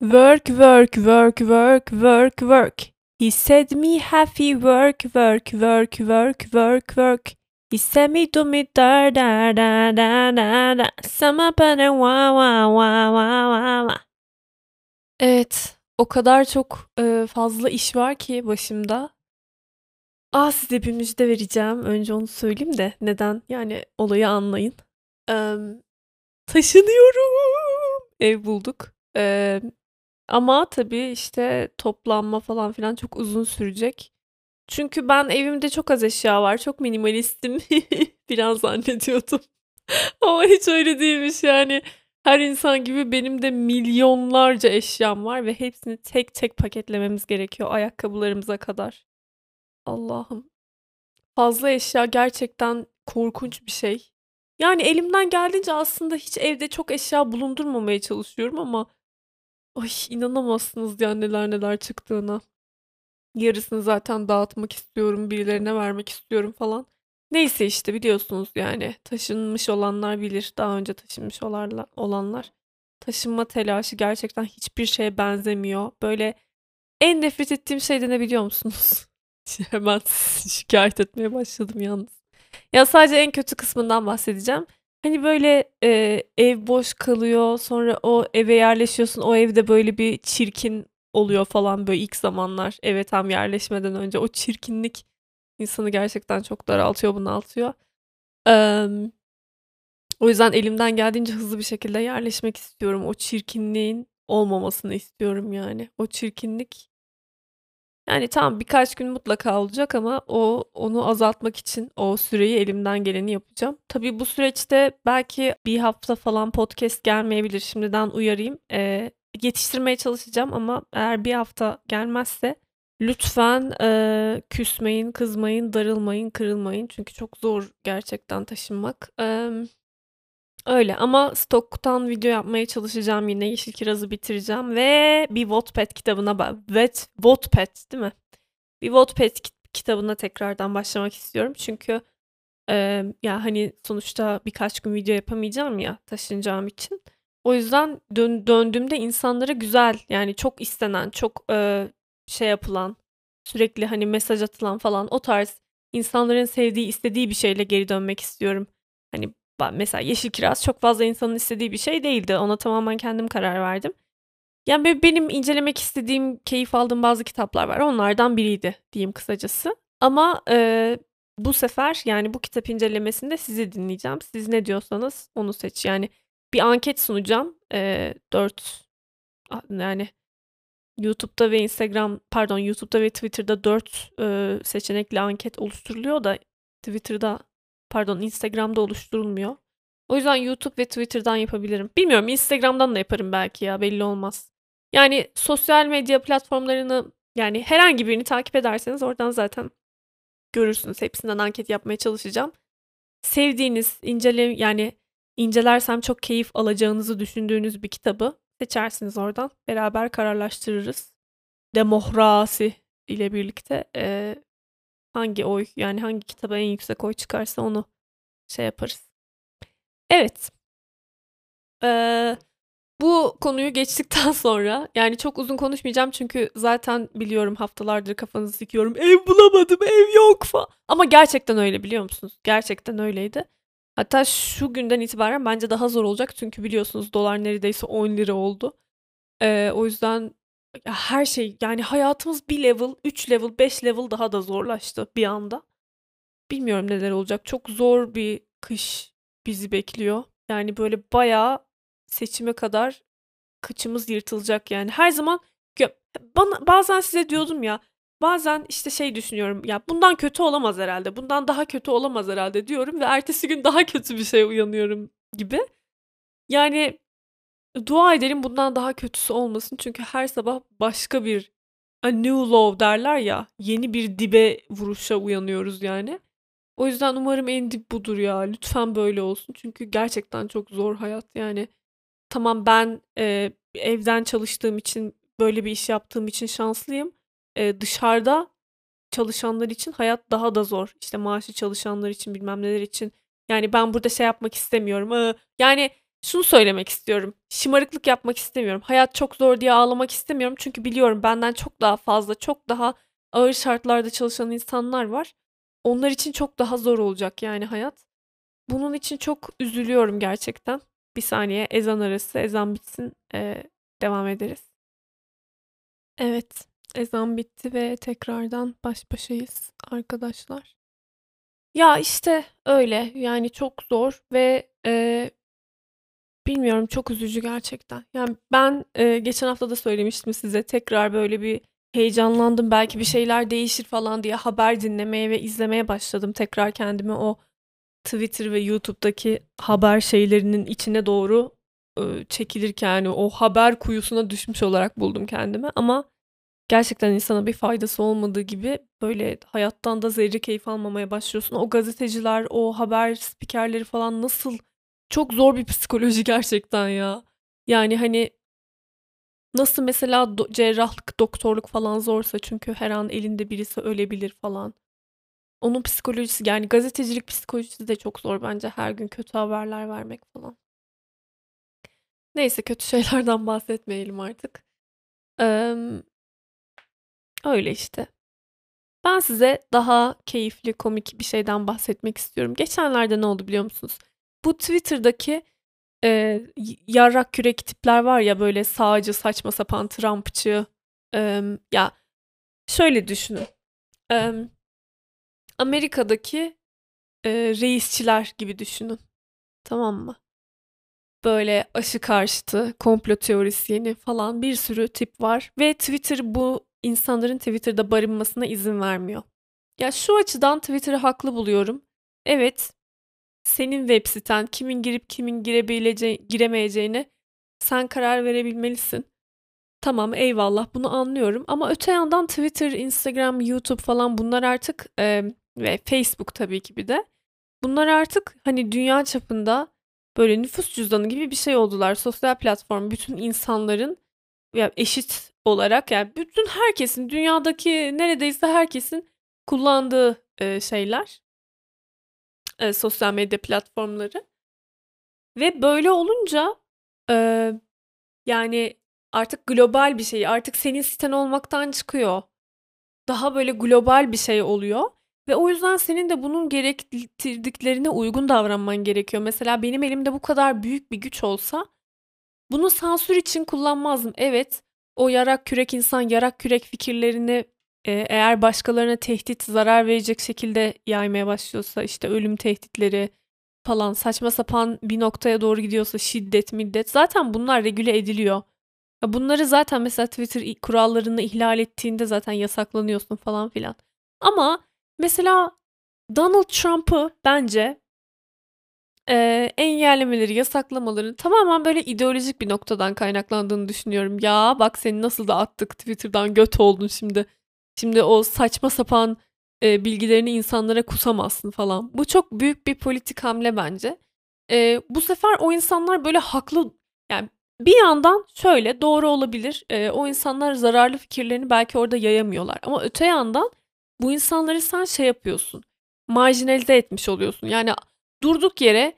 Work, work, work, work, work, work. He said me happy work, work, work, work, work, work. He said me do me da da da da da da. Sama bana wa wa wa wa wa wa. Evet, o kadar çok e, fazla iş var ki başımda. Ah size bir müjde vereceğim. Önce onu söyleyeyim de neden yani olayı anlayın. Eee, taşınıyorum. Ev bulduk. Eee, ama tabii işte toplanma falan filan çok uzun sürecek. Çünkü ben evimde çok az eşya var. Çok minimalistim. Biraz zannediyordum. Ama hiç öyle değilmiş yani. Her insan gibi benim de milyonlarca eşyam var ve hepsini tek tek paketlememiz gerekiyor ayakkabılarımıza kadar. Allah'ım. Fazla eşya gerçekten korkunç bir şey. Yani elimden geldiğince aslında hiç evde çok eşya bulundurmamaya çalışıyorum ama ay inanamazsınız ya neler neler çıktığına. Yarısını zaten dağıtmak istiyorum, birilerine vermek istiyorum falan. Neyse işte biliyorsunuz yani taşınmış olanlar bilir, daha önce taşınmış olanlar. Taşınma telaşı gerçekten hiçbir şeye benzemiyor. Böyle en nefret ettiğim şey de musunuz? Hemen şikayet etmeye başladım yalnız. Ya sadece en kötü kısmından bahsedeceğim. Hani böyle e, ev boş kalıyor, sonra o eve yerleşiyorsun, o evde böyle bir çirkin oluyor falan böyle ilk zamanlar eve tam yerleşmeden önce. O çirkinlik insanı gerçekten çok daraltıyor, bunaltıyor. Eee, o yüzden elimden geldiğince hızlı bir şekilde yerleşmek istiyorum. O çirkinliğin olmamasını istiyorum yani. O çirkinlik yani tamam birkaç gün mutlaka olacak ama o onu azaltmak için o süreyi elimden geleni yapacağım. Tabii bu süreçte belki bir hafta falan podcast gelmeyebilir. Şimdiden uyarayım. Eee, yetiştirmeye çalışacağım ama eğer bir hafta gelmezse lütfen eee, küsmeyin, kızmayın, darılmayın, kırılmayın. Çünkü çok zor gerçekten taşınmak. Emm, öyle ama stoktan video yapmaya çalışacağım yine. Yeşil Kiraz'ı bitireceğim ve bir Wattpad kitabına ba Vet Wattpad değil mi? Bir Wattpad kit kitabına tekrardan başlamak istiyorum. Çünkü emm, ya, hani, sonuçta birkaç gün video yapamayacağım ya taşınacağım için. O yüzden dön döndüğümde insanlara güzel, yani çok istenen, çok, eee, şey yapılan, sürekli, hani, mesaj atılan falan o tarz insanların sevdiği, istediği bir şeyle geri dönmek istiyorum. Hani, mesela Yeşil Kiraz çok fazla insanın istediği bir şey değildi. Ona tamamen kendim karar verdim. Yani, benim incelemek istediğim, keyif aldığım bazı kitaplar var. Onlardan biriydi diyeyim kısacası. Ama, eee, bu sefer, yani, bu kitap incelemesinde sizi dinleyeceğim. Siz ne diyorsanız onu seç. Yani, bir anket sunacağım. Eee, 4 a yani YouTube'da ve Instagram pardon YouTube'da ve Twitter'da 4 eee, seçenekli anket oluşturuluyor da Twitter'da pardon Instagram'da oluşturulmuyor. O yüzden YouTube ve Twitter'dan yapabilirim. Bilmiyorum Instagram'dan da yaparım belki ya belli olmaz. Yani sosyal medya platformlarını yani herhangi birini takip ederseniz oradan zaten görürsünüz. Hepsinden anket yapmaya çalışacağım. Sevdiğiniz, incele yani incelersem çok keyif alacağınızı düşündüğünüz bir kitabı seçersiniz oradan. Beraber kararlaştırırız. Demokrasi ile birlikte eee, hangi oy yani hangi kitaba en yüksek oy çıkarsa onu şey yaparız. Evet. Eee, bu konuyu geçtikten sonra yani çok uzun konuşmayacağım çünkü zaten biliyorum haftalardır kafanızı sıkıyorum. Ev bulamadım, ev yok falan. Ama gerçekten öyle biliyor musunuz? Gerçekten öyleydi. Hatta şu günden itibaren bence daha zor olacak çünkü biliyorsunuz dolar neredeyse 10 lira oldu. Eee, o yüzden her şey yani hayatımız bir level, 3 level, 5 level daha da zorlaştı bir anda. Bilmiyorum neler olacak. Çok zor bir kış bizi bekliyor. Yani böyle bayağı seçime kadar kıçımız yırtılacak yani. Her zaman bana bazen size diyordum ya, bazen işte şey düşünüyorum, ya bundan kötü olamaz herhalde, bundan daha kötü olamaz herhalde diyorum ve ertesi gün daha kötü bir şeye uyanıyorum gibi. Yani dua edelim bundan daha kötüsü olmasın çünkü her sabah başka bir a new low derler ya, yeni bir dibe vuruşa uyanıyoruz yani. O yüzden umarım en dip budur ya. Lütfen böyle olsun çünkü gerçekten çok zor hayat yani. Tamam ben, eee, evden çalıştığım için, böyle bir iş yaptığım için şanslıyım. Eee, dışarıda çalışanlar için hayat daha da zor. İşte maaşlı çalışanlar için, bilmem neler için. Yani ben burada şey yapmak istemiyorum. Iıı, yani şunu söylemek istiyorum. Şımarıklık yapmak istemiyorum. Hayat çok zor diye ağlamak istemiyorum. Çünkü biliyorum benden çok daha fazla, çok daha ağır şartlarda çalışan insanlar var. Onlar için çok daha zor olacak yani hayat. Bunun için çok üzülüyorum gerçekten. Bir saniye ezan arası, ezan bitsin, eee, devam ederiz. Evet, ezan bitti ve tekrardan baş başayız arkadaşlar. Ya, işte öyle. Yani çok zor ve, eee bilmiyorum çok üzücü gerçekten. Yani ben, eee, geçen hafta da söylemiştim size. Tekrar böyle bir heyecanlandım. Belki bir şeyler değişir falan diye haber dinlemeye ve izlemeye başladım. Tekrar kendimi o Twitter ve YouTube'daki haber şeylerinin içine doğru, ııı, çekilirken, yani o haber kuyusuna düşmüş olarak buldum kendimi ama gerçekten insana bir faydası olmadığı gibi böyle hayattan da zerre keyif almamaya başlıyorsun. O gazeteciler, o haber spikerleri falan nasıl çok zor bir psikoloji gerçekten ya. Yani, hani nasıl mesela do cerrahlık, doktorluk falan zorsa çünkü her an elinde birisi ölebilir falan. Onun psikolojisi, yani gazetecilik psikolojisi de çok zor bence her gün kötü haberler vermek falan. Neyse kötü şeylerden bahsetmeyelim artık. Emm öyle işte. Ben size daha keyifli, komik bir şeyden bahsetmek istiyorum. Geçenlerde ne oldu biliyor musunuz? Bu Twitter'daki, y yarrak kürek tipler var ya, böyle sağcı, saçma sapan, Trumpçı. Emm, ya, şöyle düşünün. Emm, Amerika'daki, eee, reisçiler gibi düşünün. Tamam mı? Böyle aşı karşıtı, komplo teorisyeni falan bir sürü tip var ve Twitter bu insanların Twitter'da barınmasına izin vermiyor. Ya, şu açıdan Twitter'ı haklı buluyorum. Evet, senin web siten, kimin girip kimin girebilece giremeyeceğine sen karar verebilmelisin. Tamam, eyvallah, bunu anlıyorum ama öte yandan Twitter, Instagram, YouTube falan bunlar artık, emm, ve Facebook tabii ki bir de. Bunlar artık, hani, dünya çapında böyle nüfus cüzdanı gibi bir şey oldular. Sosyal platform bütün insanların ya eşit olarak, yani bütün herkesin, dünyadaki neredeyse herkesin kullandığı, eee, şeyler. Eee, sosyal medya platformları. Ve böyle olunca, eee, yani artık global bir şey, artık senin siten olmaktan çıkıyor. Daha böyle global bir şey oluyor ve o yüzden senin de bunun gerektirdiklerine uygun davranman gerekiyor. Mesela benim elimde bu kadar büyük bir güç olsa bunu sansür için kullanmazdım. Evet, o yarak kürek insan yarak kürek fikirlerini, eğer başkalarına tehdit, zarar verecek şekilde yaymaya başlıyorsa, işte ölüm tehditleri falan saçma sapan bir noktaya doğru gidiyorsa şiddet, middet zaten bunlar regüle ediliyor. Bunları zaten mesela Twitter kurallarını ihlal ettiğinde zaten yasaklanıyorsun falan filan. Ama mesela Donald Trump'ı bence eee, engellemeleri, yasaklamaların tamamen böyle ideolojik bir noktadan kaynaklandığını düşünüyorum. "Ya, bak seni nasıl da attık, Twitter'dan göt oldun şimdi. Şimdi o saçma sapan, eee, bilgilerini insanlara kusamazsın." falan. Bu çok büyük bir politik hamle bence. Eee, bu sefer o insanlar böyle haklı yani bir yandan şöyle, doğru olabilir. Eee, o insanlar zararlı fikirlerini belki orada yayamıyorlar ama öte yandan bu insanları sen şey yapıyorsun, marjinalize etmiş oluyorsun. Yani durduk yere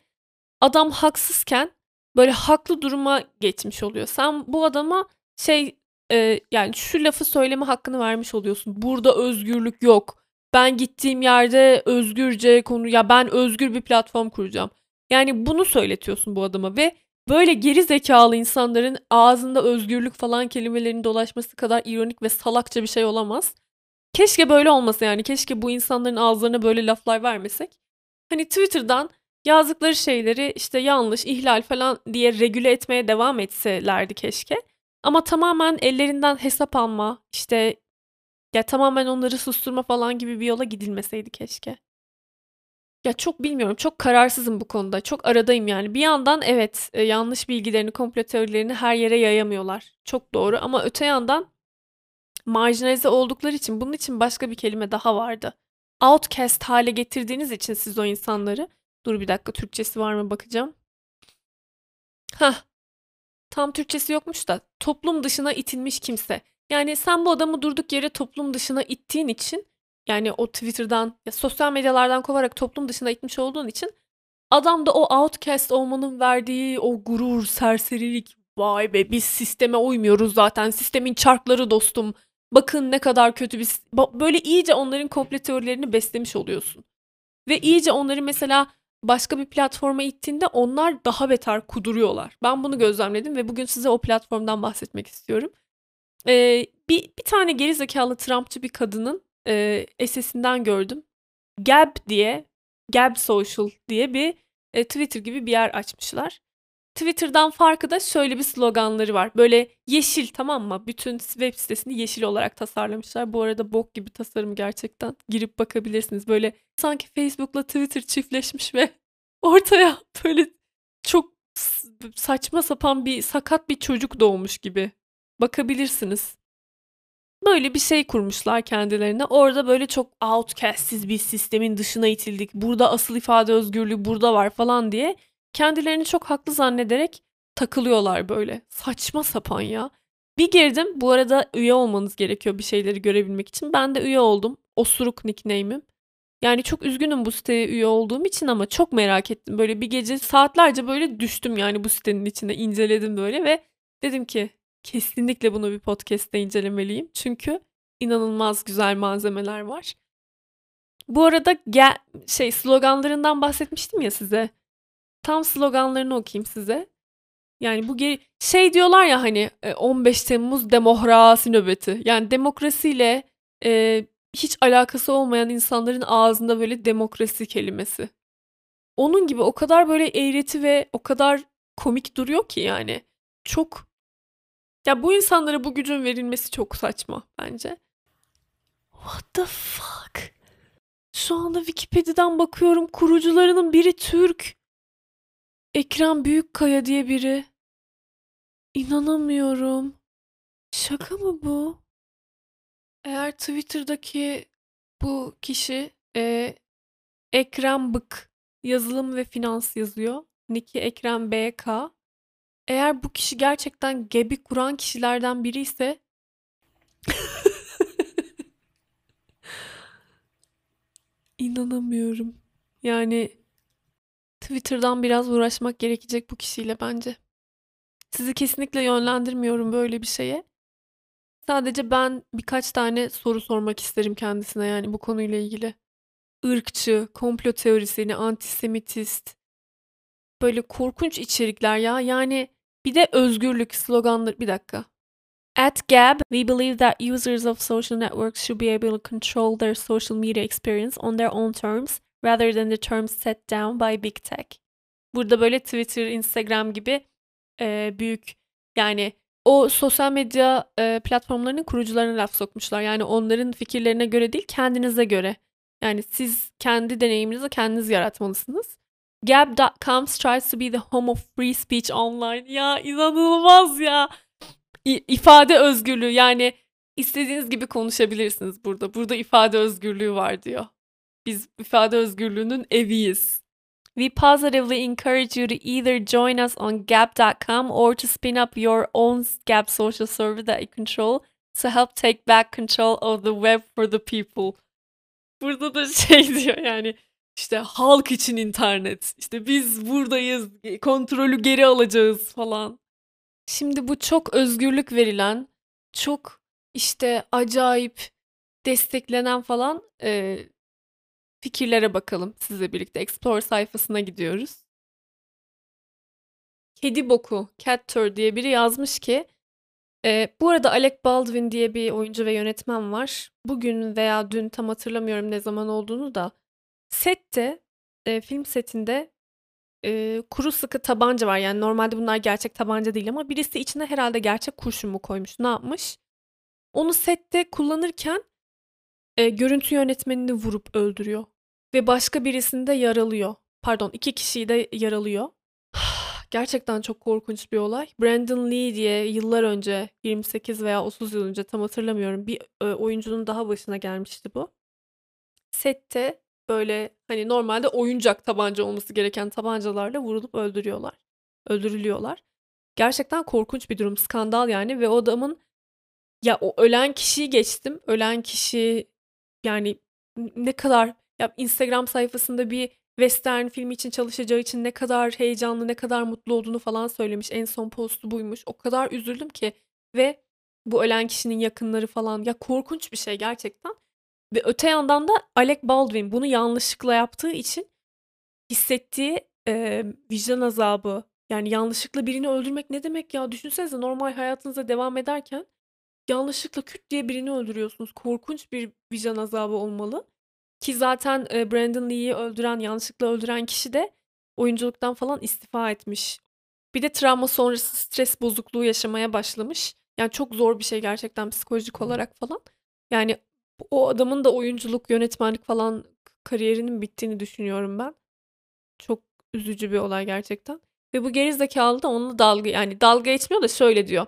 adam haksızken böyle haklı duruma geçmiş oluyor. Sen bu adama şey, eee, yani şu lafı söyleme hakkını vermiş oluyorsun. "Burada özgürlük yok. Ben gittiğim yerde özgürce konu ya ben özgür bir platform kuracağım." Yani bunu söyletiyorsun bu adama ve böyle geri zekâlı insanların ağzında özgürlük falan kelimelerinin dolaşması kadar ironik ve salakça bir şey olamaz. Keşke böyle olmasa yani. Keşke bu insanların ağızlarına böyle laflar vermesek. Hani Twitter'dan yazdıkları şeyleri işte yanlış, ihlal falan diye regüle etmeye devam etselerdi keşke. Ama tamamen ellerinden hesap alma, işte ya tamamen onları susturma falan gibi bir yola gidilmeseydi keşke. Ya, çok bilmiyorum, çok kararsızım bu konuda. Çok aradayım yani. Bir yandan evet, eee, yanlış bilgilerini, komplo teorilerini her yere yayamıyorlar. Çok doğru ama öte yandan marjinalize oldukları için bunun için başka bir kelime daha vardı. Outcast hâle getirdiğiniz için siz o insanları Dur bir dakika Türkçesi var mı bakacağım. Hah. Tam Türkçesi yokmuş da toplum dışına itilmiş kimse. Yani sen bu adamı durduk yere toplum dışına ittiğin için yani o Twitter'dan ya sosyal medyalardan kovarak toplum dışına itmiş olduğun için Adam da o outcast olmanın verdiği o gurur, serserilik, vay be biz sisteme uymuyoruz zaten. Sistemin çarkları dostum. Bakın ne kadar kötü bir böyle iyice onların komple teorilerini beslemiş oluyorsun. Ve iyice onları mesela başka bir platforma ittiğinde onlar daha beter kuduruyorlar. Ben bunu gözlemledim ve bugün size o platformdan bahsetmek istiyorum. Ee, bir, bir tane gerizekalı Trumpçı bir kadının e, esesinden gördüm. Gab diye, Gab Social diye bir e, Twitter gibi bir yer açmışlar. Twitter'dan farkı da şöyle bir sloganları var. Böyle yeşil tamam mı? Bütün web sitesini yeşil olarak tasarlamışlar. Bu arada bok gibi tasarım gerçekten. Girip bakabilirsiniz. Böyle sanki Facebook'la Twitter çiftleşmiş ve ortaya böyle çok saçma sapan bir sakat bir çocuk doğmuş gibi. Bakabilirsiniz. Böyle bir şey kurmuşlar kendilerine. Orada böyle çok outcastsiz bir sistemin dışına itildik. Burada asıl ifade özgürlüğü burada var falan diye kendilerini çok haklı zannederek takılıyorlar böyle. Saçma sapan ya. Bir girdim. Bu arada üye olmanız gerekiyor bir şeyleri görebilmek için. Ben de üye oldum. Osuruk nickname'im. Yani çok üzgünüm bu siteye üye olduğum için ama çok merak ettim. Böyle bir gece saatlerce böyle düştüm yani bu sitenin içinde inceledim böyle ve dedim ki kesinlikle bunu bir podcast'te incelemeliyim. Çünkü inanılmaz güzel malzemeler var. Bu arada gel şey sloganlarından bahsetmiştim ya size. Tam sloganlarını okuyayım size. Yani bu geri şey diyorlar ya hani 15 Temmuz demokrasi nöbeti. Yani demokrasiyle e, hiç alakası olmayan insanların ağzında böyle demokrasi kelimesi. Onun gibi o kadar böyle eğreti ve o kadar komik duruyor ki yani. Çok ya bu insanlara bu gücün verilmesi çok saçma bence. What the fuck? Şu anda Wikipedia'dan bakıyorum kurucularının biri Türk. Ekrem Büyükkaya diye biri. İnanamıyorum. Şaka mı bu? Eğer Twitter'daki bu kişi e, Ekrem Bık yazılım ve finans yazıyor. Niki Ekrem BK. Eğer bu kişi gerçekten Gebi kuran kişilerden biri ise İnanamıyorum. Yani Twitter'dan biraz uğraşmak gerekecek bu kişiyle bence. Sizi kesinlikle yönlendirmiyorum böyle bir şeye. Sadece ben birkaç tane soru sormak isterim kendisine yani bu konuyla ilgili. Irkçı, komplo teorisini, antisemitist, böyle korkunç içerikler ya. Yani bir de özgürlük sloganları. Bir dakika. At Gab, we believe that users of social networks should be able to control their social media experience on their own terms rather than the terms set down by big tech. Burada böyle Twitter, Instagram gibi e, büyük yani o sosyal medya e, platformlarının kurucularına laf sokmuşlar. Yani onların fikirlerine göre değil kendinize göre. Yani siz kendi deneyiminizi kendiniz yaratmalısınız. Gab.com tries to be the home of free speech online. Ya inanılmaz ya. İ- ifade özgürlüğü yani istediğiniz gibi konuşabilirsiniz burada. Burada ifade özgürlüğü var diyor. Biz ifade özgürlüğünün eviyiz. We positively encourage you to either join us on Gap.com or to spin up your own Gap social server that you control to help take back control of the web for the people. Burada da şey diyor yani işte halk için internet. İşte biz buradayız. Kontrolü geri alacağız falan. Şimdi bu çok özgürlük verilen, çok işte acayip desteklenen falan e, fikirlere bakalım sizle birlikte. Explore sayfasına gidiyoruz. Kedi Boku, Cat Tour diye biri yazmış ki e, bu arada Alec Baldwin diye bir oyuncu ve yönetmen var. Bugün veya dün tam hatırlamıyorum ne zaman olduğunu da sette, e, film setinde e, kuru sıkı tabanca var. Yani normalde bunlar gerçek tabanca değil ama birisi içine herhalde gerçek kurşun mu koymuş, ne yapmış? Onu sette kullanırken e, görüntü yönetmenini vurup öldürüyor. Ve başka birisini de yaralıyor. Pardon iki kişiyi de yaralıyor. Gerçekten çok korkunç bir olay. Brandon Lee diye yıllar önce 28 veya 30 yıl önce tam hatırlamıyorum bir e, oyuncunun daha başına gelmişti bu. Sette böyle hani normalde oyuncak tabanca olması gereken tabancalarla vurulup öldürüyorlar. Öldürülüyorlar. Gerçekten korkunç bir durum. Skandal yani ve o adamın ya o ölen kişiyi geçtim. Ölen kişi yani ne kadar ya Instagram sayfasında bir western filmi için çalışacağı için ne kadar heyecanlı, ne kadar mutlu olduğunu falan söylemiş. En son postu buymuş. O kadar üzüldüm ki ve bu ölen kişinin yakınları falan ya korkunç bir şey gerçekten. Ve öte yandan da Alec Baldwin bunu yanlışlıkla yaptığı için hissettiği e, vicdan azabı yani yanlışlıkla birini öldürmek ne demek ya? Düşünsenize normal hayatınıza devam ederken yanlışlıkla küt diye birini öldürüyorsunuz. Korkunç bir vicdan azabı olmalı. Ki zaten e, Brandon Lee'yi öldüren, yanlışlıkla öldüren kişi de oyunculuktan falan istifa etmiş. Bir de travma sonrası stres bozukluğu yaşamaya başlamış. Yani çok zor bir şey gerçekten psikolojik olarak falan. Yani o adamın da oyunculuk, yönetmenlik falan kariyerinin bittiğini düşünüyorum ben. Çok üzücü bir olay gerçekten. Ve bu gerizekalı da onunla dalga yani dalga geçmiyor da şöyle diyor.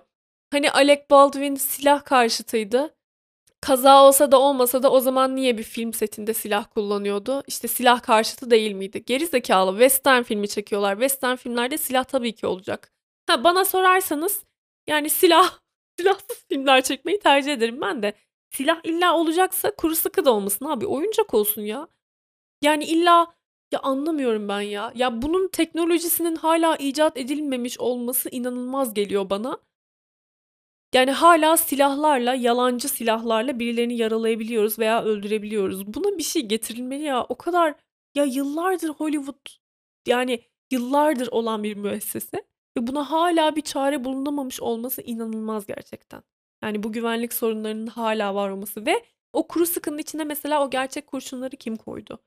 Hani Alec Baldwin silah karşıtıydı. Kaza olsa da olmasa da o zaman niye bir film setinde silah kullanıyordu? İşte silah karşıtı değil miydi? Geri zekalı western filmi çekiyorlar. Western filmlerde silah tabii ki olacak. Ha bana sorarsanız yani silah silahsız filmler çekmeyi tercih ederim ben de. Silah illa olacaksa kuru sıkı da olmasın abi. Oyuncak olsun ya. Yani illa ya anlamıyorum ben ya. Ya bunun teknolojisinin hala icat edilmemiş olması inanılmaz geliyor bana. Yani hala silahlarla, yalancı silahlarla birilerini yaralayabiliyoruz veya öldürebiliyoruz. Buna bir şey getirilmeli ya. O kadar ya yıllardır Hollywood yani yıllardır olan bir müessese ve buna hala bir çare bulunamamış olması inanılmaz gerçekten. Yani bu güvenlik sorunlarının hala var olması ve o kuru sıkının içine mesela o gerçek kurşunları kim koydu?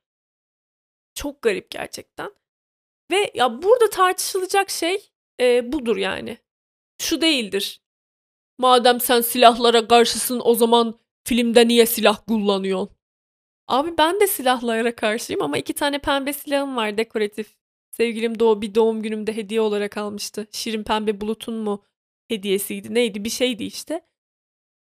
Çok garip gerçekten. Ve ya burada tartışılacak şey e, budur yani. Şu değildir. Madem sen silahlara karşısın o zaman filmde niye silah kullanıyorsun? Abi ben de silahlara karşıyım ama iki tane pembe silahım var dekoratif. Sevgilim doğu bir doğum günümde hediye olarak almıştı. Şirin pembe bulutun mu hediyesiydi neydi bir şeydi işte.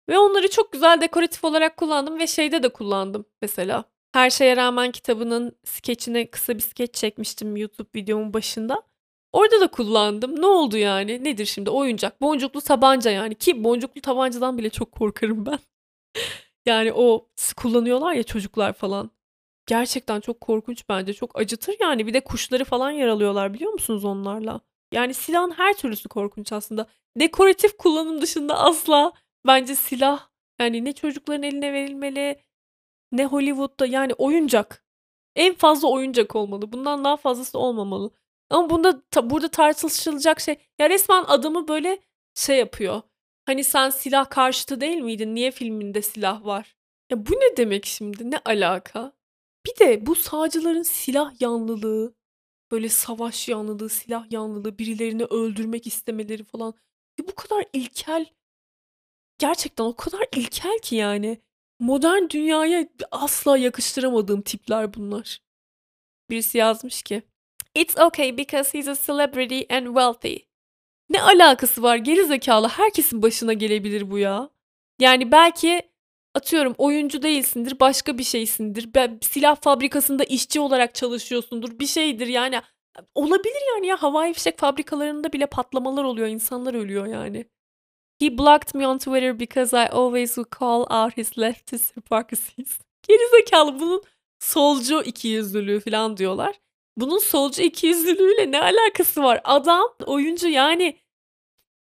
Ve onları çok güzel dekoratif olarak kullandım ve şeyde de kullandım mesela. Her şeye rağmen kitabının skeçine kısa bir skeç çekmiştim YouTube videomun başında. Orada da kullandım. Ne oldu yani? Nedir şimdi? Oyuncak. Boncuklu tabanca yani. Ki boncuklu tabancadan bile çok korkarım ben. yani o kullanıyorlar ya çocuklar falan. Gerçekten çok korkunç bence. Çok acıtır yani. Bir de kuşları falan yaralıyorlar biliyor musunuz onlarla? Yani silahın her türlüsü korkunç aslında. Dekoratif kullanım dışında asla bence silah yani ne çocukların eline verilmeli ne Hollywood'da yani oyuncak. En fazla oyuncak olmalı. Bundan daha fazlası olmamalı. Ama bunda ta, burada tartışılacak şey ya resmen adamı böyle şey yapıyor. Hani sen silah karşıtı değil miydin? Niye filminde silah var? Ya bu ne demek şimdi? Ne alaka? Bir de bu sağcıların silah yanlılığı, böyle savaş yanlılığı, silah yanlılığı, birilerini öldürmek istemeleri falan. Ya bu kadar ilkel. Gerçekten o kadar ilkel ki yani. Modern dünyaya asla yakıştıramadığım tipler bunlar. Birisi yazmış ki It's okay because he's a celebrity and wealthy. Ne alakası var geri zekalı herkesin başına gelebilir bu ya. Yani belki atıyorum oyuncu değilsindir başka bir şeysindir. Silah fabrikasında işçi olarak çalışıyorsundur bir şeydir yani. Olabilir yani ya havai fişek fabrikalarında bile patlamalar oluyor insanlar ölüyor yani. He blocked me on Twitter because I always would call out his leftist hypocrisies. Gerizekalı bunun solcu ikiyüzlülüğü falan diyorlar. Bunun solcu ikiyüzlülüğüyle ne alakası var? Adam oyuncu yani.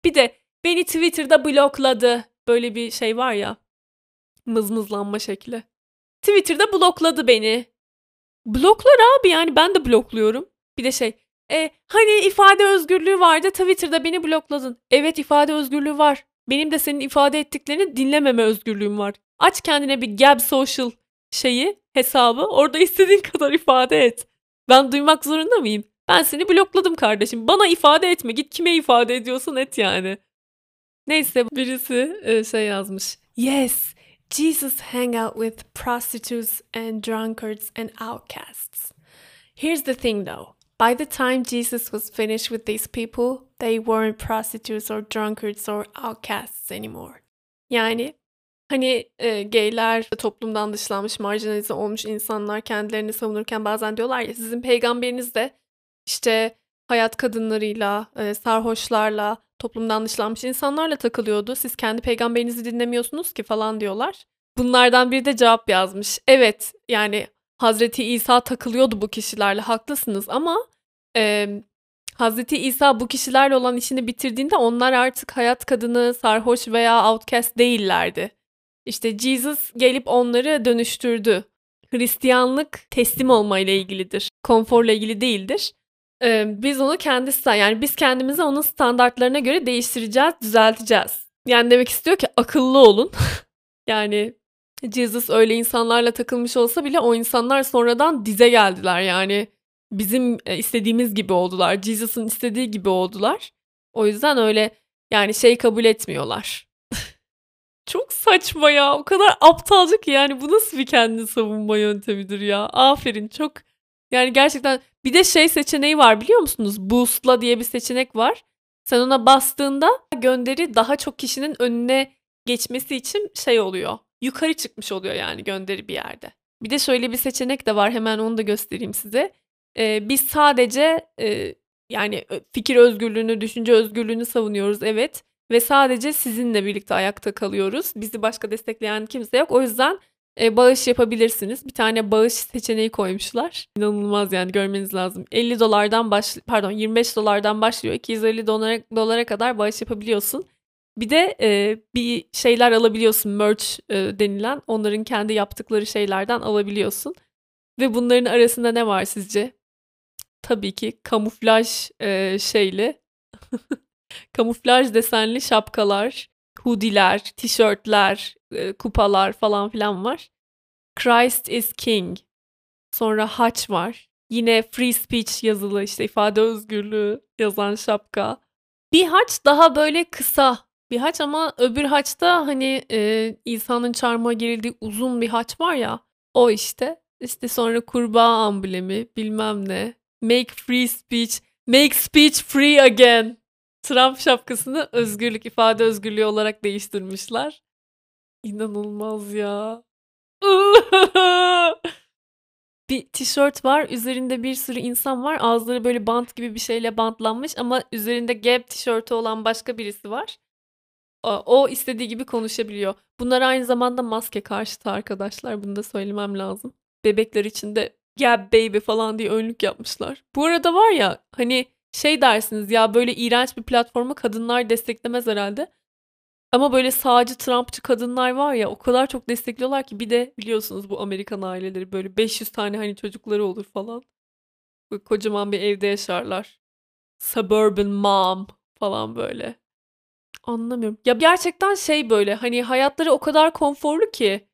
Bir de beni Twitter'da blokladı. Böyle bir şey var ya. Mızmızlanma şekli. Twitter'da blokladı beni. Bloklar abi yani ben de blokluyorum. Bir de şey e, hani ifade özgürlüğü vardı Twitter'da beni blokladın. Evet ifade özgürlüğü var. Benim de senin ifade ettiklerini dinlememe özgürlüğüm var. Aç kendine bir Gab Social şeyi, hesabı. Orada istediğin kadar ifade et. Ben duymak zorunda mıyım? Ben seni blokladım kardeşim. Bana ifade etme. Git kime ifade ediyorsan et yani. Neyse birisi e, şey yazmış. Yes, Jesus hang out with prostitutes and drunkards and outcasts. Here's the thing though. By the time Jesus was finished with these people, they weren't prostitutes or drunkards or outcasts anymore. Yani hani e, gayler toplumdan dışlanmış, marjinalize olmuş insanlar kendilerini savunurken bazen diyorlar ya sizin peygamberiniz de işte hayat kadınlarıyla, e, sarhoşlarla, toplumdan dışlanmış insanlarla takılıyordu. Siz kendi peygamberinizi dinlemiyorsunuz ki falan diyorlar. Bunlardan biri de cevap yazmış. Evet yani Hazreti İsa takılıyordu bu kişilerle haklısınız ama e, Hazreti İsa bu kişilerle olan işini bitirdiğinde onlar artık hayat kadını, sarhoş veya outcast değillerdi. İşte Jesus gelip onları dönüştürdü. Hristiyanlık teslim olma ile ilgilidir. Konforla ilgili değildir. Ee, biz onu kendi yani biz kendimizi onun standartlarına göre değiştireceğiz, düzelteceğiz. Yani demek istiyor ki akıllı olun. yani Jesus öyle insanlarla takılmış olsa bile o insanlar sonradan dize geldiler. Yani bizim e, istediğimiz gibi oldular. Jesus'ın istediği gibi oldular. O yüzden öyle yani şey kabul etmiyorlar. Çok saçma ya. O kadar aptalca ki yani bu nasıl bir kendini savunma yöntemidir ya. Aferin çok yani gerçekten bir de şey seçeneği var biliyor musunuz? Boost'la diye bir seçenek var. Sen ona bastığında gönderi daha çok kişinin önüne geçmesi için şey oluyor. Yukarı çıkmış oluyor yani gönderi bir yerde. Bir de şöyle bir seçenek de var hemen onu da göstereyim size. Ee, biz sadece e, yani fikir özgürlüğünü, düşünce özgürlüğünü savunuyoruz evet. Ve sadece sizinle birlikte ayakta kalıyoruz. Bizi başka destekleyen kimse yok. O yüzden e, bağış yapabilirsiniz. Bir tane bağış seçeneği koymuşlar. İnanılmaz yani görmeniz lazım. 50 dolardan baş pardon 25 dolardan başlıyor. 250 dolara, dolara kadar bağış yapabiliyorsun. Bir de e, bir şeyler alabiliyorsun merch e, denilen onların kendi yaptıkları şeylerden alabiliyorsun. Ve bunların arasında ne var sizce? Tabii ki kamuflaj e, şeyli kamuflaj desenli şapkalar, hoodiler, tişörtler, e, kupalar falan filan var. Christ is King. Sonra haç var. Yine free speech yazılı işte ifade özgürlüğü yazan şapka. Bir haç daha böyle kısa bir haç ama öbür haçta hani e, İsa'nın çarmıha gerildiği uzun bir haç var ya o işte. İşte sonra kurbağa amblemi bilmem ne. Make free speech. Make speech free again. Trump şapkasını özgürlük, ifade özgürlüğü olarak değiştirmişler. İnanılmaz ya. bir tişört var. Üzerinde bir sürü insan var. Ağızları böyle bant gibi bir şeyle bantlanmış ama üzerinde Gap tişörtü olan başka birisi var. O istediği gibi konuşabiliyor. Bunlar aynı zamanda maske karşıtı arkadaşlar. Bunu da söylemem lazım. Bebekler için de Gap Baby falan diye önlük yapmışlar. Bu arada var ya hani şey dersiniz ya böyle iğrenç bir platformu kadınlar desteklemez herhalde. Ama böyle sağcı Trumpçı kadınlar var ya o kadar çok destekliyorlar ki bir de biliyorsunuz bu Amerikan aileleri böyle 500 tane hani çocukları olur falan. Böyle kocaman bir evde yaşarlar. Suburban mom falan böyle. Anlamıyorum. Ya gerçekten şey böyle hani hayatları o kadar konforlu ki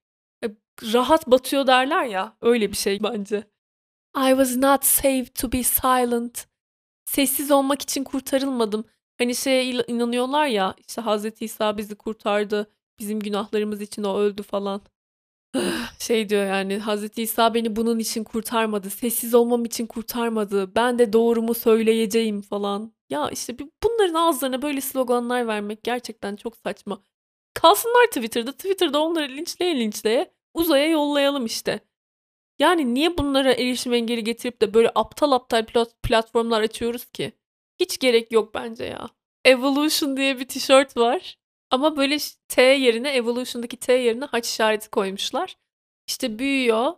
e, rahat batıyor derler ya öyle bir şey bence. I was not saved to be silent sessiz olmak için kurtarılmadım. Hani şeye inanıyorlar ya işte Hazreti İsa bizi kurtardı. Bizim günahlarımız için o öldü falan. şey diyor yani Hazreti İsa beni bunun için kurtarmadı. Sessiz olmam için kurtarmadı. Ben de doğrumu söyleyeceğim falan. Ya işte bunların ağızlarına böyle sloganlar vermek gerçekten çok saçma. Kalsınlar Twitter'da. Twitter'da onları linçleye linçleye uzaya yollayalım işte. Yani niye bunlara erişim engeli getirip de böyle aptal aptal platformlar açıyoruz ki? Hiç gerek yok bence ya. Evolution diye bir tişört var. Ama böyle T yerine Evolution'daki T yerine haç işareti koymuşlar. İşte büyüyor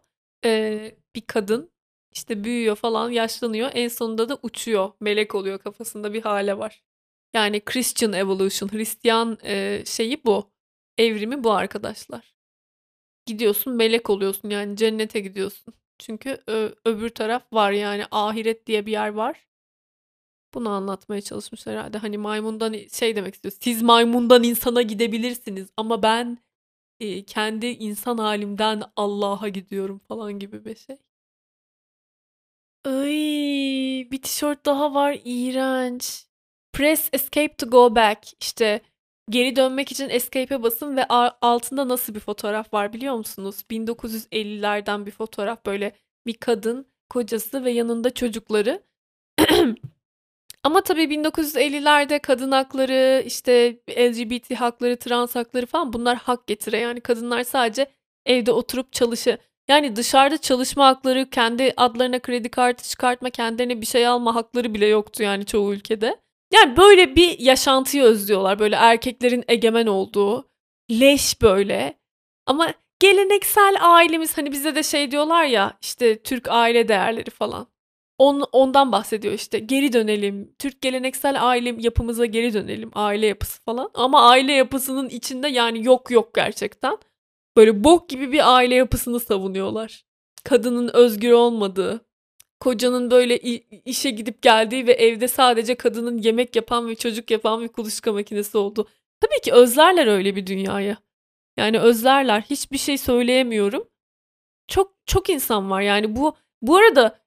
ee, bir kadın. İşte büyüyor falan yaşlanıyor. En sonunda da uçuyor. Melek oluyor kafasında bir hale var. Yani Christian Evolution. Hristiyan e, şeyi bu. Evrimi bu arkadaşlar gidiyorsun melek oluyorsun yani cennete gidiyorsun. Çünkü ö- öbür taraf var yani ahiret diye bir yer var. Bunu anlatmaya çalışmış herhalde. Hani maymundan şey demek istiyor. Siz maymundan insana gidebilirsiniz ama ben e, kendi insan halimden Allah'a gidiyorum falan gibi bir şey. Ay, bir tişört daha var iğrenç. Press escape to go back. İşte Geri dönmek için escape'e basın ve altında nasıl bir fotoğraf var biliyor musunuz? 1950'lerden bir fotoğraf böyle bir kadın, kocası ve yanında çocukları. Ama tabii 1950'lerde kadın hakları, işte LGBT hakları, trans hakları falan bunlar hak getire. Yani kadınlar sadece evde oturup çalışı. Yani dışarıda çalışma hakları, kendi adlarına kredi kartı çıkartma, kendilerine bir şey alma hakları bile yoktu yani çoğu ülkede. Yani böyle bir yaşantıyı özlüyorlar. Böyle erkeklerin egemen olduğu. Leş böyle. Ama geleneksel ailemiz hani bize de şey diyorlar ya işte Türk aile değerleri falan. On, ondan bahsediyor işte geri dönelim. Türk geleneksel aile yapımıza geri dönelim. Aile yapısı falan. Ama aile yapısının içinde yani yok yok gerçekten. Böyle bok gibi bir aile yapısını savunuyorlar. Kadının özgür olmadığı, kocanın böyle işe gidip geldiği ve evde sadece kadının yemek yapan ve çocuk yapan bir kuluçka makinesi oldu. Tabii ki özlerler öyle bir dünyayı. Yani özlerler. Hiçbir şey söyleyemiyorum. Çok çok insan var yani bu bu arada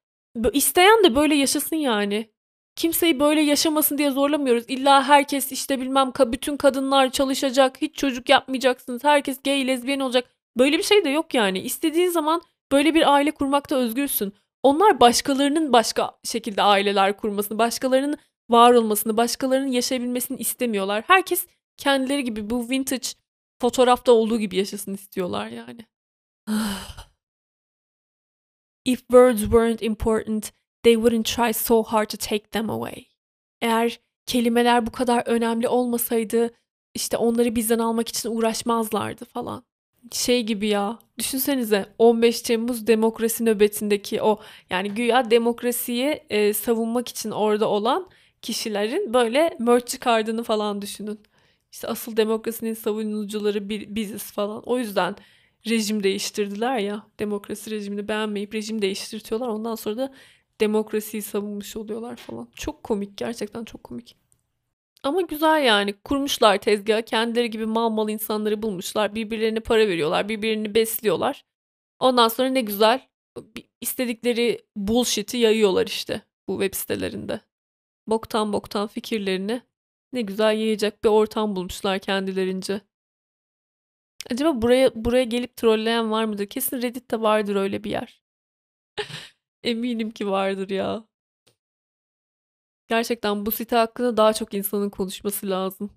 isteyen de böyle yaşasın yani. Kimseyi böyle yaşamasın diye zorlamıyoruz. İlla herkes işte bilmem bütün kadınlar çalışacak, hiç çocuk yapmayacaksınız. Herkes gay, lezbiyen olacak. Böyle bir şey de yok yani. İstediğin zaman böyle bir aile kurmakta özgürsün. Onlar başkalarının başka şekilde aileler kurmasını, başkalarının var olmasını, başkalarının yaşayabilmesini istemiyorlar. Herkes kendileri gibi bu vintage fotoğrafta olduğu gibi yaşasın istiyorlar yani. If words weren't important, they wouldn't try so hard to take them away. Eğer kelimeler bu kadar önemli olmasaydı işte onları bizden almak için uğraşmazlardı falan. Şey gibi ya düşünsenize 15 Temmuz demokrasi nöbetindeki o yani güya demokrasiyi e, savunmak için orada olan kişilerin böyle merch çıkardığını falan düşünün. İşte asıl demokrasinin savunucuları biziz falan. O yüzden rejim değiştirdiler ya. Demokrasi rejimini beğenmeyip rejim değiştirtiyorlar. Ondan sonra da demokrasiyi savunmuş oluyorlar falan. Çok komik gerçekten çok komik. Ama güzel yani kurmuşlar tezgahı kendileri gibi mal mal insanları bulmuşlar. Birbirlerine para veriyorlar birbirini besliyorlar. Ondan sonra ne güzel istedikleri bullshit'i yayıyorlar işte bu web sitelerinde. Boktan boktan fikirlerini ne güzel yayacak bir ortam bulmuşlar kendilerince. Acaba buraya buraya gelip trolleyen var mıdır? Kesin Reddit'te vardır öyle bir yer. Eminim ki vardır ya. Gerçekten bu site hakkında daha çok insanın konuşması lazım.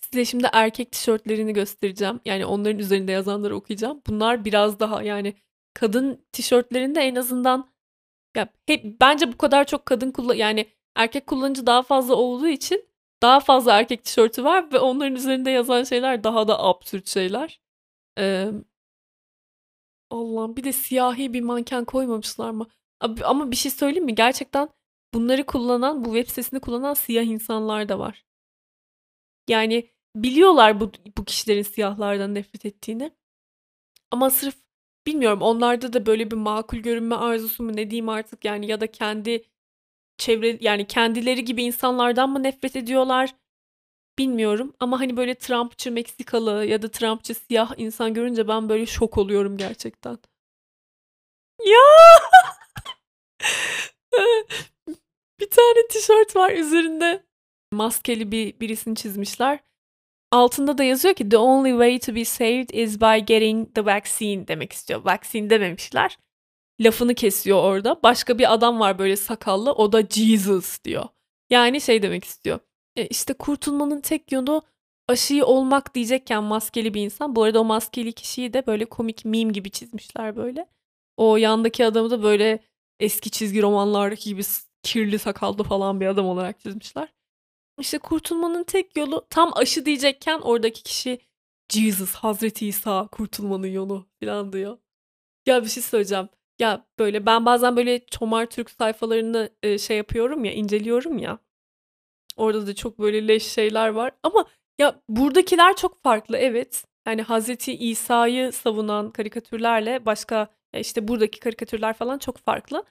Size şimdi erkek tişörtlerini göstereceğim. Yani onların üzerinde yazanları okuyacağım. Bunlar biraz daha yani kadın tişörtlerinde en azından ya hep bence bu kadar çok kadın kullan yani erkek kullanıcı daha fazla olduğu için daha fazla erkek tişörtü var ve onların üzerinde yazan şeyler daha da absürt şeyler. Ee, Allah'ım bir de siyahi bir manken koymamışlar mı? Ama bir şey söyleyeyim mi? Gerçekten bunları kullanan, bu web sitesini kullanan siyah insanlar da var. Yani biliyorlar bu, bu kişilerin siyahlardan nefret ettiğini. Ama sırf bilmiyorum onlarda da böyle bir makul görünme arzusu mu ne diyeyim artık yani ya da kendi çevre yani kendileri gibi insanlardan mı nefret ediyorlar? Bilmiyorum ama hani böyle Trumpçı Meksikalı ya da Trumpçı siyah insan görünce ben böyle şok oluyorum gerçekten. Ya! bir tane tişört var üzerinde maskeli bir birisini çizmişler. Altında da yazıyor ki the only way to be saved is by getting the vaccine demek istiyor. Vaccine dememişler lafını kesiyor orada. Başka bir adam var böyle sakallı o da Jesus diyor. Yani şey demek istiyor. E işte kurtulmanın tek yolu aşıyı olmak diyecekken maskeli bir insan. Bu arada o maskeli kişiyi de böyle komik meme gibi çizmişler böyle. O yandaki adamı da böyle eski çizgi romanlardaki gibi kirli sakallı falan bir adam olarak çizmişler. İşte kurtulmanın tek yolu tam aşı diyecekken oradaki kişi Jesus, Hazreti İsa kurtulmanın yolu falan diyor. Ya bir şey söyleyeceğim. Ya, böyle, ben bazen, böyle, Çomar Türk sayfalarını, eee, şey yapıyorum ya, inceliyorum ya. Orada da çok, böyle, leş şeyler var ama ya, buradakiler çok farklı, evet. Yani, Hazreti İsa'yı savunan karikatürlerle başka, işte, buradaki karikatürler falan çok farklı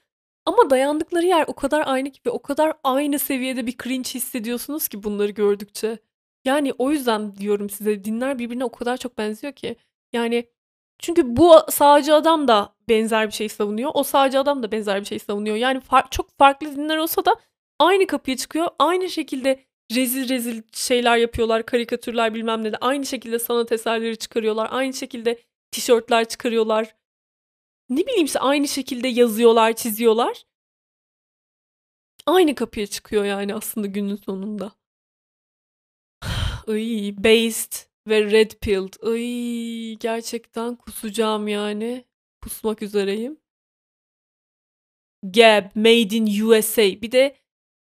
ama dayandıkları yer o kadar aynı ki ve o kadar aynı seviyede bir cringe hissediyorsunuz ki bunları gördükçe. Yani, o yüzden diyorum size, dinler birbirine o kadar çok benziyor ki. Yani çünkü bu sağcı adam da benzer bir şey savunuyor. O sağcı adam da benzer bir şey savunuyor. Yani far çok farklı dinler olsa da aynı kapıya çıkıyor. Aynı şekilde rezil rezil şeyler yapıyorlar. Karikatürler bilmem ne de. Aynı şekilde sanat eserleri çıkarıyorlar. Aynı şekilde tişörtler çıkarıyorlar. Ne bileyim aynı şekilde yazıyorlar, çiziyorlar. Aynı kapıya çıkıyor yani aslında günün sonunda. Ay, based ve red pilled. Ay gerçekten kusacağım yani. Kusmak üzereyim. Gab, made in USA. Bir de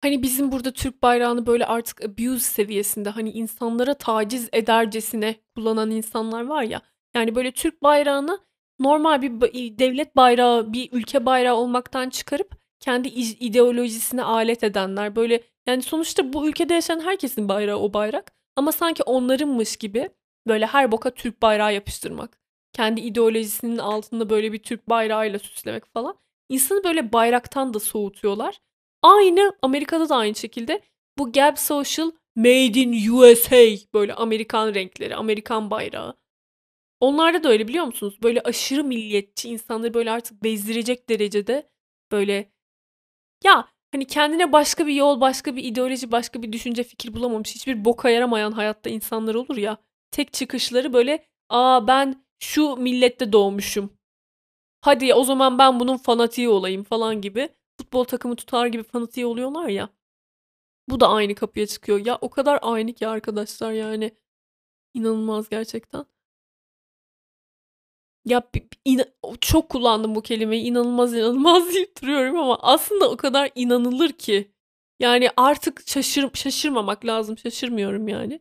hani bizim burada Türk bayrağını böyle artık abuse seviyesinde hani insanlara taciz edercesine kullanan insanlar var ya. Yani, böyle, Türk bayrağını normal bir devlet bayrağı, bir ülke bayrağı olmaktan çıkarıp kendi ideolojisine alet edenler. Böyle, yani, sonuçta bu ülkede yaşayan herkesin bayrağı o bayrak ama sanki onlarınmış gibi, böyle, her boka Türk bayrağı yapıştırmak. Kendi ideolojisinin altında, böyle, bir Türk bayrağıyla süslemek falan. İnsanı, böyle, bayraktan da soğutuyorlar. Aynı Amerika'da da aynı şekilde bu Gab Social Made in USA böyle Amerikan renkleri, Amerikan bayrağı. Onlarda da öyle biliyor musunuz? Böyle aşırı milliyetçi, insanları böyle artık bezdirecek derecede böyle ya, hani, kendine başka bir yol, başka bir ideoloji, başka bir düşünce, fikir bulamamış, hiçbir boka yaramayan hayatta insanlar olur ya, tek çıkışları böyle, "A, ben şu millette doğmuşum. Hadi o zaman ben bunun fanatiği olayım." falan gibi futbol takımı tutar gibi fanatiği oluyorlar ya. Bu da aynı kapıya çıkıyor. Ya o kadar aynı ki arkadaşlar yani. İnanılmaz gerçekten. Ya çok kullandım bu kelimeyi. İnanılmaz, inanılmaz deyip duruyorum ama aslında o kadar inanılır ki. Yani artık şaşır şaşırmamak lazım. Şaşırmıyorum yani.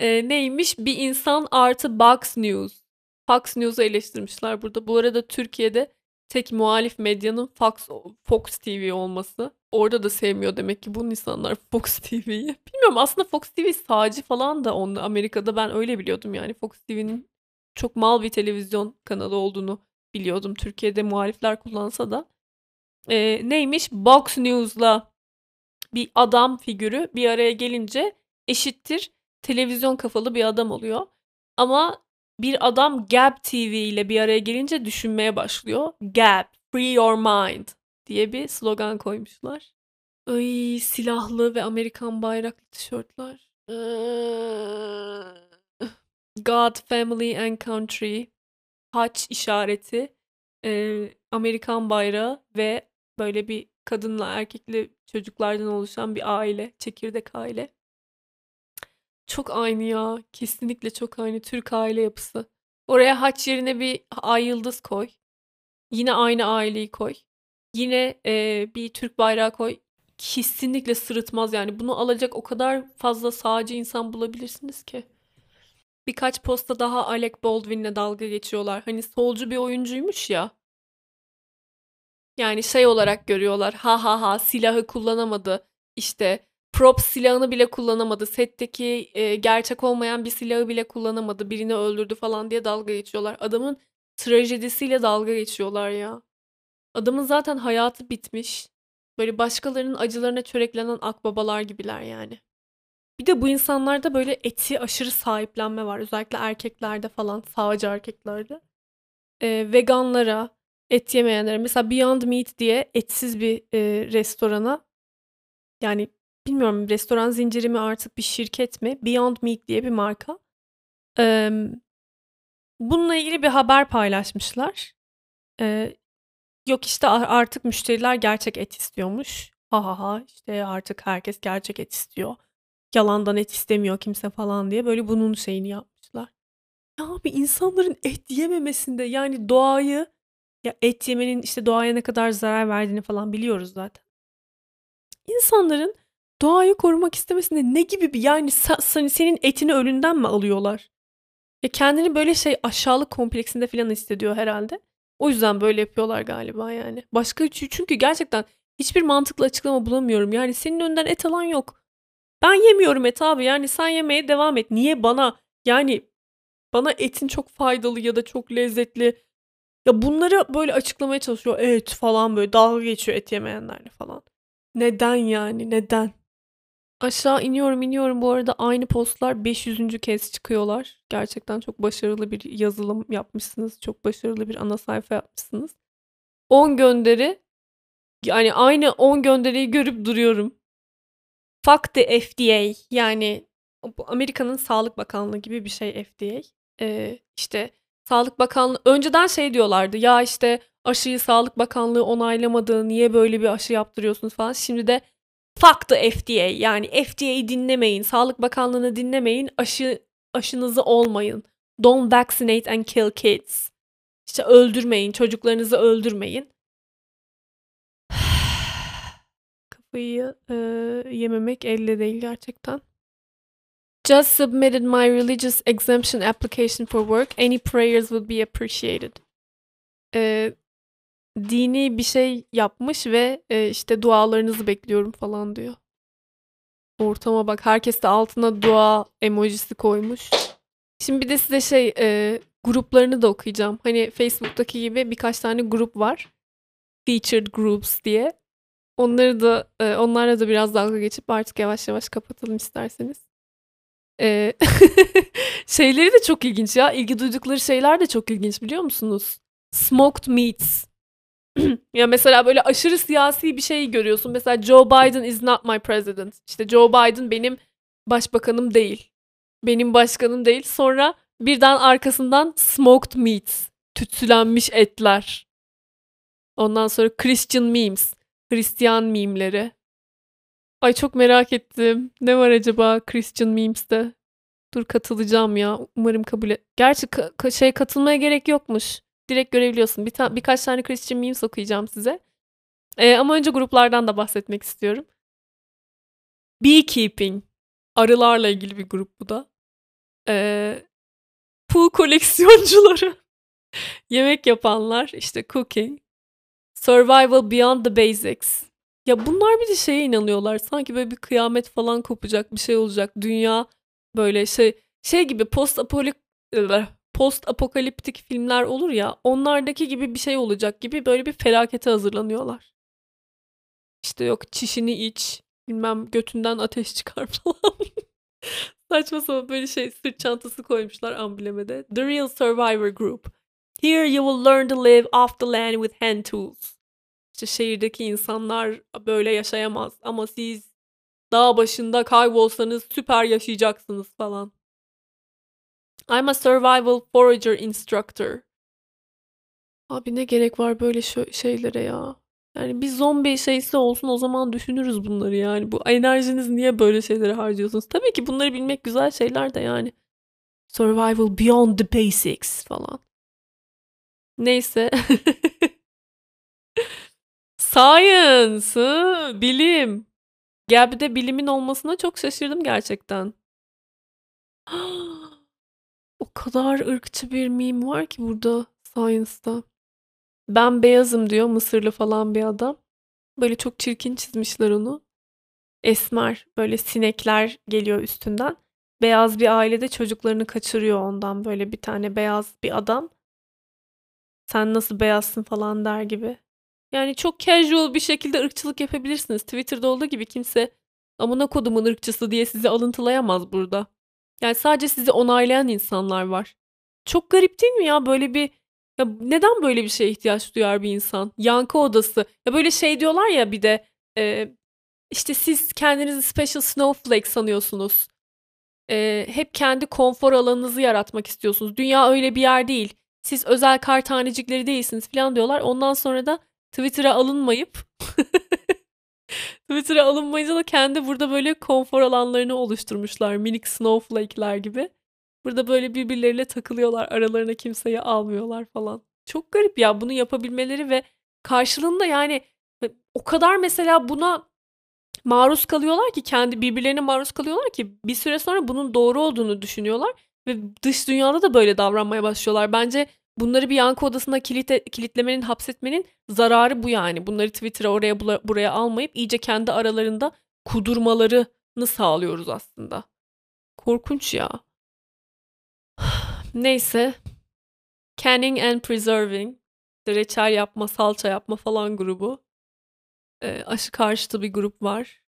Eee, neymiş? Bir insan artı Box News. Fox News'u eleştirmişler burada. Bu arada Türkiye'de tek muhalif medyanın Fox Fox TV olması. Orada da sevmiyor demek ki bu insanlar Fox TV'yi. Bilmiyorum aslında Fox TV sağcı falan da onu Amerika'da ben öyle biliyordum yani. Fox TV'nin çok mal bir televizyon kanalı olduğunu biliyordum. Türkiye'de muhalifler kullansa da. Eee, neymiş? Box News'la bir adam figürü bir araya gelince eşittir televizyon kafalı bir adam oluyor. Ama bir adam Gab TV ile bir araya gelince düşünmeye başlıyor. Gab, free your mind diye bir slogan koymuşlar. Ay silahlı ve Amerikan bayraklı tişörtler. God, family and country. Haç işareti. Eee, Amerikan bayrağı ve böyle bir kadınla erkekli çocuklardan oluşan bir aile, çekirdek aile. Çok aynı ya. Kesinlikle çok aynı. Türk aile yapısı. Oraya haç yerine bir ay yıldız koy. Yine aynı aileyi koy. Yine, eee, bir Türk bayrağı koy. Kesinlikle sırıtmaz yani. Bunu alacak o kadar fazla sağcı insan bulabilirsiniz ki. Birkaç posta daha Alec Baldwin'le dalga geçiyorlar. Hani solcu bir oyuncuymuş ya. Yani şey olarak görüyorlar. Ha ha ha silahı kullanamadı. İşte prop silahını bile kullanamadı. Setteki eee, gerçek olmayan bir silahı bile kullanamadı. Birini öldürdü falan diye dalga geçiyorlar. Adamın trajedisiyle dalga geçiyorlar ya. Adamın zaten hayatı bitmiş. Böyle başkalarının acılarına çöreklenen akbabalar gibiler yani. Bir de bu insanlarda böyle eti aşırı sahiplenme var. Özellikle erkeklerde falan, sağcı erkeklerde. Eee, veganlara, et yemeyenlere mesela Beyond Meat diye etsiz bir, eee, restorana yani bilmiyorum restoran zinciri mi artık bir şirket mi? Beyond Meat diye bir marka. Emm, bununla ilgili bir haber paylaşmışlar. Eee, yok işte artık müşteriler gerçek et istiyormuş. Ha ha ha işte artık herkes gerçek et istiyor. Yalandan et istemiyor kimse falan diye böyle bunun şeyini yapmışlar. Ya abi insanların et yememesinde yani doğayı ya et yemenin işte doğaya ne kadar zarar verdiğini falan biliyoruz zaten. İnsanların doğayı korumak istemesinde ne gibi bir yani senin etini ölünden mi alıyorlar? Ya kendini böyle şey aşağılık kompleksinde falan hissediyor herhalde. O yüzden böyle yapıyorlar galiba yani. Başka çünkü gerçekten hiçbir mantıklı açıklama bulamıyorum. Yani senin önünden et alan yok. Ben yemiyorum et abi. Yani sen yemeye devam et. Niye bana yani bana etin çok faydalı ya da çok lezzetli ya bunları böyle açıklamaya çalışıyor. Et falan böyle dalga geçiyor et yemeyenlerle falan. Neden yani? Neden? Aşağı iniyorum, iniyorum. Bu arada aynı postlar 500. kez çıkıyorlar. Gerçekten çok başarılı bir yazılım yapmışsınız. Çok başarılı bir ana sayfa yapmışsınız. 10 gönderi. Yani aynı 10 gönderiyi görüp duruyorum. Fuck the FDA. Yani Amerika'nın Sağlık Bakanlığı gibi bir şey FDA. Eee, işte Sağlık Bakanlığı önceden şey diyorlardı. Ya işte aşıyı Sağlık Bakanlığı onaylamadı. Niye böyle bir aşı yaptırıyorsunuz falan. Şimdi de fuck the FDA. Yani FDA'yı dinlemeyin. Sağlık Bakanlığı'nı dinlemeyin. Aşı aşınızı olmayın. Don't vaccinate and kill kids. İşte öldürmeyin. Çocuklarınızı öldürmeyin. Kafayı, eee, yememek elde değil gerçekten. Just submitted my religious exemption application for work. Any prayers would be appreciated. Ee, dini bir şey yapmış ve e, işte dualarınızı bekliyorum falan diyor. Ortama bak. Herkes de altına dua emojisi koymuş. Şimdi bir de size şey e, gruplarını da okuyacağım. Hani Facebook'taki gibi birkaç tane grup var. Featured Groups diye. Onları da e, onlarla da biraz dalga geçip artık yavaş yavaş kapatalım isterseniz. E, şeyleri de çok ilginç ya. İlgi duydukları şeyler de çok ilginç biliyor musunuz? Smoked meats. ya mesela böyle aşırı siyasi bir şey görüyorsun. Mesela Joe Biden is not my president. İşte Joe Biden benim başbakanım değil. Benim başkanım değil. Sonra birden arkasından smoked meats. Tütsülenmiş etler. Ondan sonra Christian memes. Hristiyan mimleri. Ay çok merak ettim. Ne var acaba Christian memes'te? Dur katılacağım ya. Umarım kabul et. Gerçi ka- şey katılmaya gerek yokmuş. Direkt görebiliyorsun. Bir ta- birkaç tane Christian memes okuyacağım size. Ee, ama önce gruplardan da bahsetmek istiyorum. Beekeeping. Arılarla ilgili bir grup bu da. Ee, pool koleksiyoncuları. Yemek yapanlar. işte cooking. Survival Beyond the Basics. Ya bunlar bir de şeye inanıyorlar. Sanki böyle bir kıyamet falan kopacak, bir şey olacak. Dünya böyle şey şey gibi post apolik post apokaliptik filmler olur ya. Onlardaki gibi bir şey olacak gibi böyle bir felakete hazırlanıyorlar. İşte yok çişini iç, bilmem götünden ateş çıkar falan. Saçma sapan böyle şey sırt çantası koymuşlar amblemede. The Real Survivor Group. Here you will learn to live off the land with hand tools. İşte şehirdeki insanlar böyle yaşayamaz ama siz dağ başında kaybolsanız süper yaşayacaksınız falan. I'm a survival forager instructor. Abi ne gerek var böyle şeylere ya? Yani bir zombi şeysi olsun o zaman düşünürüz bunları yani. Bu enerjiniz niye böyle şeylere harcıyorsunuz? Tabii ki bunları bilmek güzel şeyler de yani. Survival beyond the basics falan. Neyse. Science, bilim. Ya bir de bilimin olmasına çok şaşırdım gerçekten. o kadar ırkçı bir meme var ki burada Science'da. Ben beyazım diyor Mısırlı falan bir adam. Böyle çok çirkin çizmişler onu. Esmer böyle sinekler geliyor üstünden. Beyaz bir ailede çocuklarını kaçırıyor ondan böyle bir tane beyaz bir adam. Sen nasıl beyazsın falan der gibi. Yani çok casual bir şekilde ırkçılık yapabilirsiniz. Twitter'da olduğu gibi kimse amına kodumun ırkçısı diye sizi alıntılayamaz burada. Yani sadece sizi onaylayan insanlar var. Çok garip değil mi ya böyle bir ya neden böyle bir şeye ihtiyaç duyar bir insan? Yankı odası. Ya böyle şey diyorlar ya bir de e, işte siz kendinizi special snowflake sanıyorsunuz. E, hep kendi konfor alanınızı yaratmak istiyorsunuz. Dünya öyle bir yer değil. Siz özel kar tanecikleri değilsiniz falan diyorlar. Ondan sonra da Twitter'a alınmayıp Twitter'a alınmayınca da kendi burada böyle konfor alanlarını oluşturmuşlar. Minik snowflake'ler gibi. Burada böyle birbirleriyle takılıyorlar. Aralarına kimseyi almıyorlar falan. Çok garip ya bunu yapabilmeleri ve karşılığında yani o kadar mesela buna maruz kalıyorlar ki kendi birbirlerine maruz kalıyorlar ki bir süre sonra bunun doğru olduğunu düşünüyorlar ve dış dünyada da böyle davranmaya başlıyorlar. Bence bunları bir yankı odasına kilite, kilitlemenin, hapsetmenin zararı bu yani. Bunları Twitter'a oraya buraya almayıp iyice kendi aralarında kudurmalarını sağlıyoruz aslında. Korkunç ya. Neyse. Canning and Preserving. Reçel yapma, salça yapma falan grubu. E, aşı karşıtı bir grup var.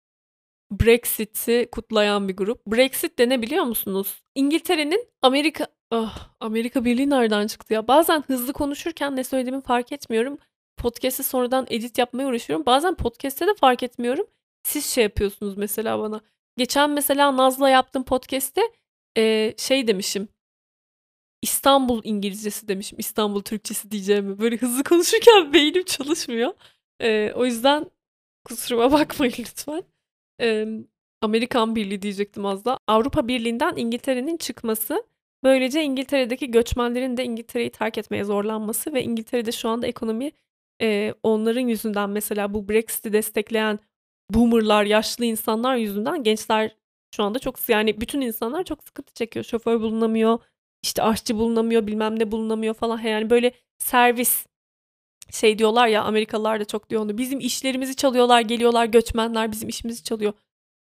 Brexit'i kutlayan bir grup. Brexit de ne biliyor musunuz? İngiltere'nin Amerika oh, Amerika Birliği nereden çıktı ya? Bazen hızlı konuşurken ne söylediğimi fark etmiyorum. Podcast'i sonradan edit yapmaya uğraşıyorum. Bazen podcast'te de fark etmiyorum. Siz şey yapıyorsunuz mesela bana. Geçen mesela Naz'la yaptığım podcast'te e, şey demişim. İstanbul İngilizcesi demişim. İstanbul Türkçesi diyeceğimi. Böyle hızlı konuşurken beynim çalışmıyor. E, o yüzden kusuruma bakmayın lütfen. E, Amerikan Birliği diyecektim az da. Avrupa Birliği'nden İngiltere'nin çıkması. Böylece İngiltere'deki göçmenlerin de İngiltere'yi terk etmeye zorlanması ve İngiltere'de şu anda ekonomi e, onların yüzünden mesela bu Brexit'i destekleyen boomerlar, yaşlı insanlar yüzünden gençler Şu anda çok yani bütün insanlar çok sıkıntı çekiyor. Şoför bulunamıyor, işte aşçı bulunamıyor, bilmem ne bulunamıyor falan. Yani böyle servis şey diyorlar ya Amerikalılar da çok diyor onu. Bizim işlerimizi çalıyorlar, geliyorlar göçmenler bizim işimizi çalıyor.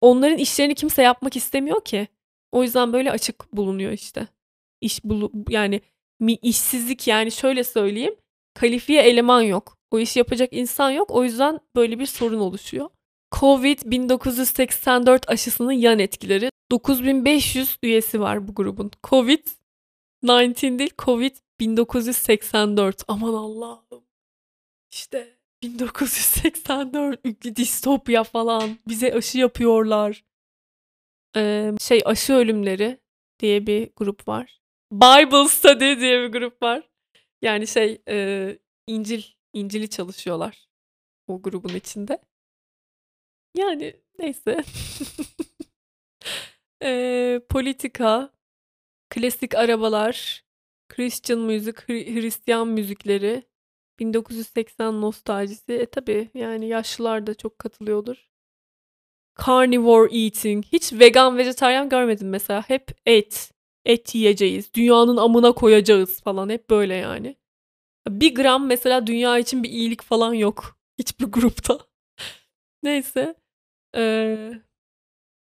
Onların işlerini kimse yapmak istemiyor ki. O yüzden böyle açık bulunuyor işte. İş bulu yani işsizlik yani şöyle söyleyeyim. Kalifiye eleman yok. O işi yapacak insan yok. O yüzden böyle bir sorun oluşuyor. Covid-1984 aşısının yan etkileri. 9500 üyesi var bu grubun. Covid-19 değil, Covid-1984. Aman Allah'ım. İşte 1984 distopya falan. Bize aşı yapıyorlar. Ee, şey aşı ölümleri diye bir grup var. Bible Study diye bir grup var. Yani şey e, İncil, İncil'i çalışıyorlar o grubun içinde. Yani neyse. e, politika, klasik arabalar, Christian müzik, Hristiyan müzikleri, 1980 nostaljisi. E tabi yani yaşlılar da çok katılıyordur. Carnivore eating. Hiç vegan, vejetaryen görmedim mesela. Hep et. Et yiyeceğiz. Dünyanın amına koyacağız falan. Hep böyle yani. Bir gram mesela dünya için bir iyilik falan yok. Hiçbir grupta. Neyse. Ee,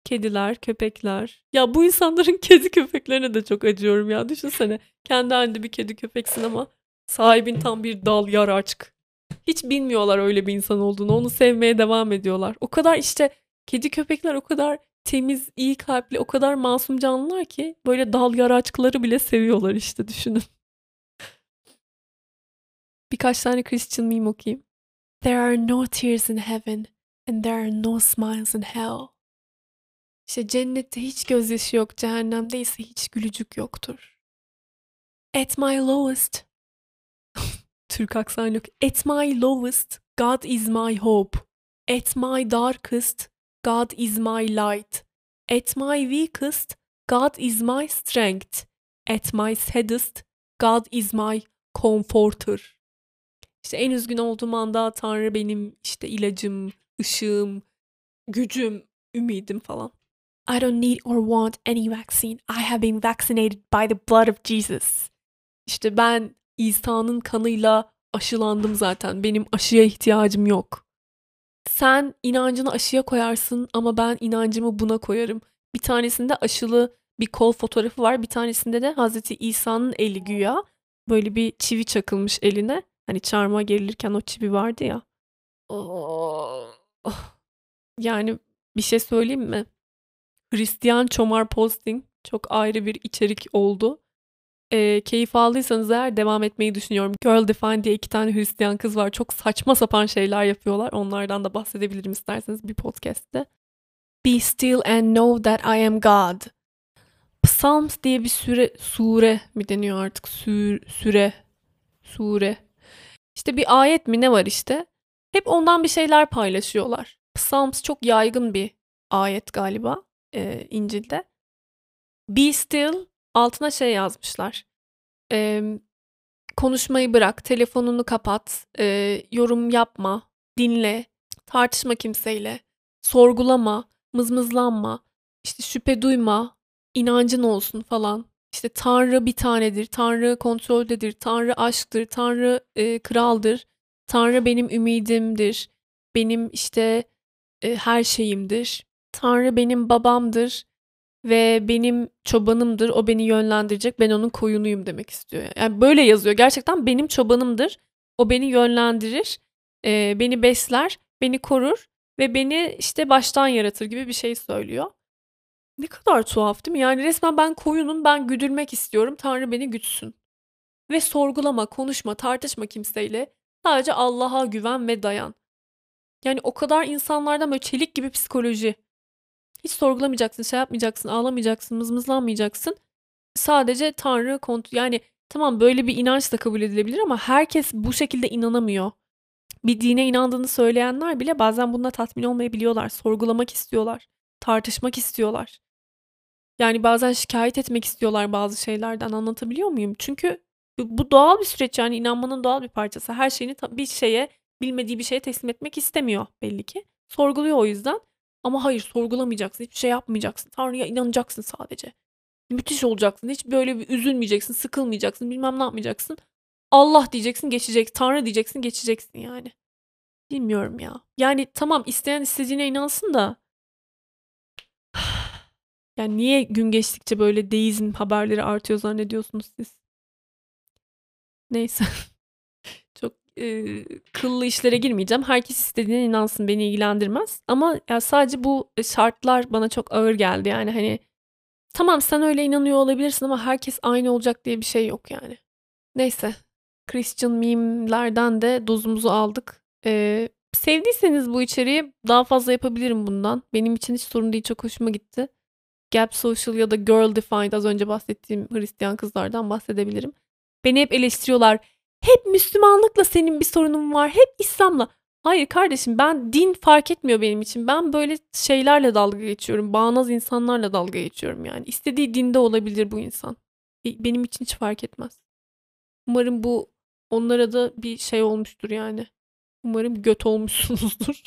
kediler, köpekler. Ya bu insanların kedi köpeklerine de çok acıyorum ya. Düşünsene kendi halinde bir kedi köpeksin ama sahibin tam bir dal yaraçk. Hiç bilmiyorlar öyle bir insan olduğunu. Onu sevmeye devam ediyorlar. O kadar işte kedi köpekler o kadar temiz, iyi kalpli, o kadar masum canlılar ki böyle dal yaraçkları bile seviyorlar işte düşünün. Birkaç tane Christian meme okuyayım. There are no tears in heaven and there are no smiles in hell. İşte cennette hiç gözyaşı yok, cehennemde ise hiç gülücük yoktur. At my lowest. Türk aksan yok. At my lowest, God is my hope. At my darkest, God is my light. At my weakest, God is my strength. At my saddest, God is my comforter. İşte en üzgün olduğum anda Tanrı benim işte ilacım, ışığım, gücüm, ümidim falan. I don't need or want any vaccine. I have been vaccinated by the blood of Jesus. İşte ben İsa'nın kanıyla aşılandım zaten. Benim aşıya ihtiyacım yok. Sen inancını aşıya koyarsın ama ben inancımı buna koyarım. Bir tanesinde aşılı bir kol fotoğrafı var. Bir tanesinde de Hazreti İsa'nın eli güya. Böyle bir çivi çakılmış eline. Hani çarmıha gerilirken o çivi vardı ya. Oh. Yani bir şey söyleyeyim mi? Hristiyan çomar posting çok ayrı bir içerik oldu. E, keyif aldıysanız eğer devam etmeyi düşünüyorum. Girl Define diye iki tane Hristiyan kız var. Çok saçma sapan şeyler yapıyorlar. Onlardan da bahsedebilirim isterseniz bir podcast'te. Be still and know that I am God. Psalms diye bir süre, sure mi deniyor artık? Sür, süre, sure. İşte bir ayet mi ne var işte. Hep ondan bir şeyler paylaşıyorlar. Psalms çok yaygın bir ayet galiba e, İncil'de. Be still altına şey yazmışlar. E, konuşmayı bırak, telefonunu kapat, e, yorum yapma, dinle, tartışma kimseyle, sorgulama, mızmızlanma, işte şüphe duyma, inancın olsun falan. İşte Tanrı bir tanedir, Tanrı kontroldedir, Tanrı aşktır, Tanrı e, kraldır, Tanrı benim ümidimdir, benim işte e, her şeyimdir. Tanrı benim babamdır ve benim çobanımdır. O beni yönlendirecek. Ben onun koyunuyum demek istiyor. Yani böyle yazıyor. Gerçekten benim çobanımdır. O beni yönlendirir. E, beni besler. Beni korur. Ve beni işte baştan yaratır gibi bir şey söylüyor. Ne kadar tuhaf değil mi? Yani resmen ben koyunum. Ben güdülmek istiyorum. Tanrı beni gütsün. Ve sorgulama, konuşma, tartışma kimseyle. Sadece Allah'a güven ve dayan. Yani o kadar insanlardan böyle çelik gibi psikoloji. Hiç sorgulamayacaksın, şey yapmayacaksın, ağlamayacaksın, mızmızlanmayacaksın. Sadece Tanrı kont yani tamam böyle bir inanç da kabul edilebilir ama herkes bu şekilde inanamıyor. Bir dine inandığını söyleyenler bile bazen bununla tatmin olmayabiliyorlar. Sorgulamak istiyorlar, tartışmak istiyorlar. Yani bazen şikayet etmek istiyorlar bazı şeylerden anlatabiliyor muyum? Çünkü bu doğal bir süreç yani inanmanın doğal bir parçası. Her şeyini bir şeye bilmediği bir şeye teslim etmek istemiyor belli ki. Sorguluyor o yüzden. Ama hayır sorgulamayacaksın. Hiçbir şey yapmayacaksın. Tanrı'ya inanacaksın sadece. Müthiş olacaksın. Hiç böyle bir üzülmeyeceksin, sıkılmayacaksın, bilmem ne yapmayacaksın. Allah diyeceksin, geçecek. Tanrı diyeceksin, geçeceksin yani. Bilmiyorum ya. Yani tamam isteyen istediğine inansın da yani niye gün geçtikçe böyle deizm haberleri artıyor zannediyorsunuz siz? Neyse. E, kıllı işlere girmeyeceğim. Herkes istediğine inansın beni ilgilendirmez. Ama ya sadece bu şartlar bana çok ağır geldi. Yani hani tamam sen öyle inanıyor olabilirsin ama herkes aynı olacak diye bir şey yok yani. Neyse. Christian meme'lerden de dozumuzu aldık. Ee, sevdiyseniz bu içeriği daha fazla yapabilirim bundan. Benim için hiç sorun değil. Çok hoşuma gitti. Gap Social ya da Girl Defined az önce bahsettiğim Hristiyan kızlardan bahsedebilirim. Beni hep eleştiriyorlar. Hep Müslümanlıkla senin bir sorunun var. Hep İslam'la. Hayır kardeşim ben din fark etmiyor benim için. Ben böyle şeylerle dalga geçiyorum. Bağnaz insanlarla dalga geçiyorum yani. İstediği dinde olabilir bu insan. Benim için hiç fark etmez. Umarım bu onlara da bir şey olmuştur yani. Umarım göt olmuşsunuzdur.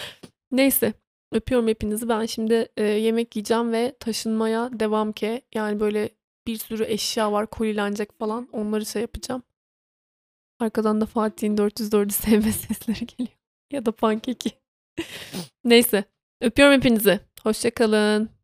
Neyse. Öpüyorum hepinizi. Ben şimdi e, yemek yiyeceğim ve taşınmaya devam ki. Yani böyle bir sürü eşya var kolilenecek falan. Onları şey yapacağım. Arkadan da Fatih'in 404'ü sevme sesleri geliyor. Ya da pankeki. Neyse. Öpüyorum hepinizi. Hoşçakalın.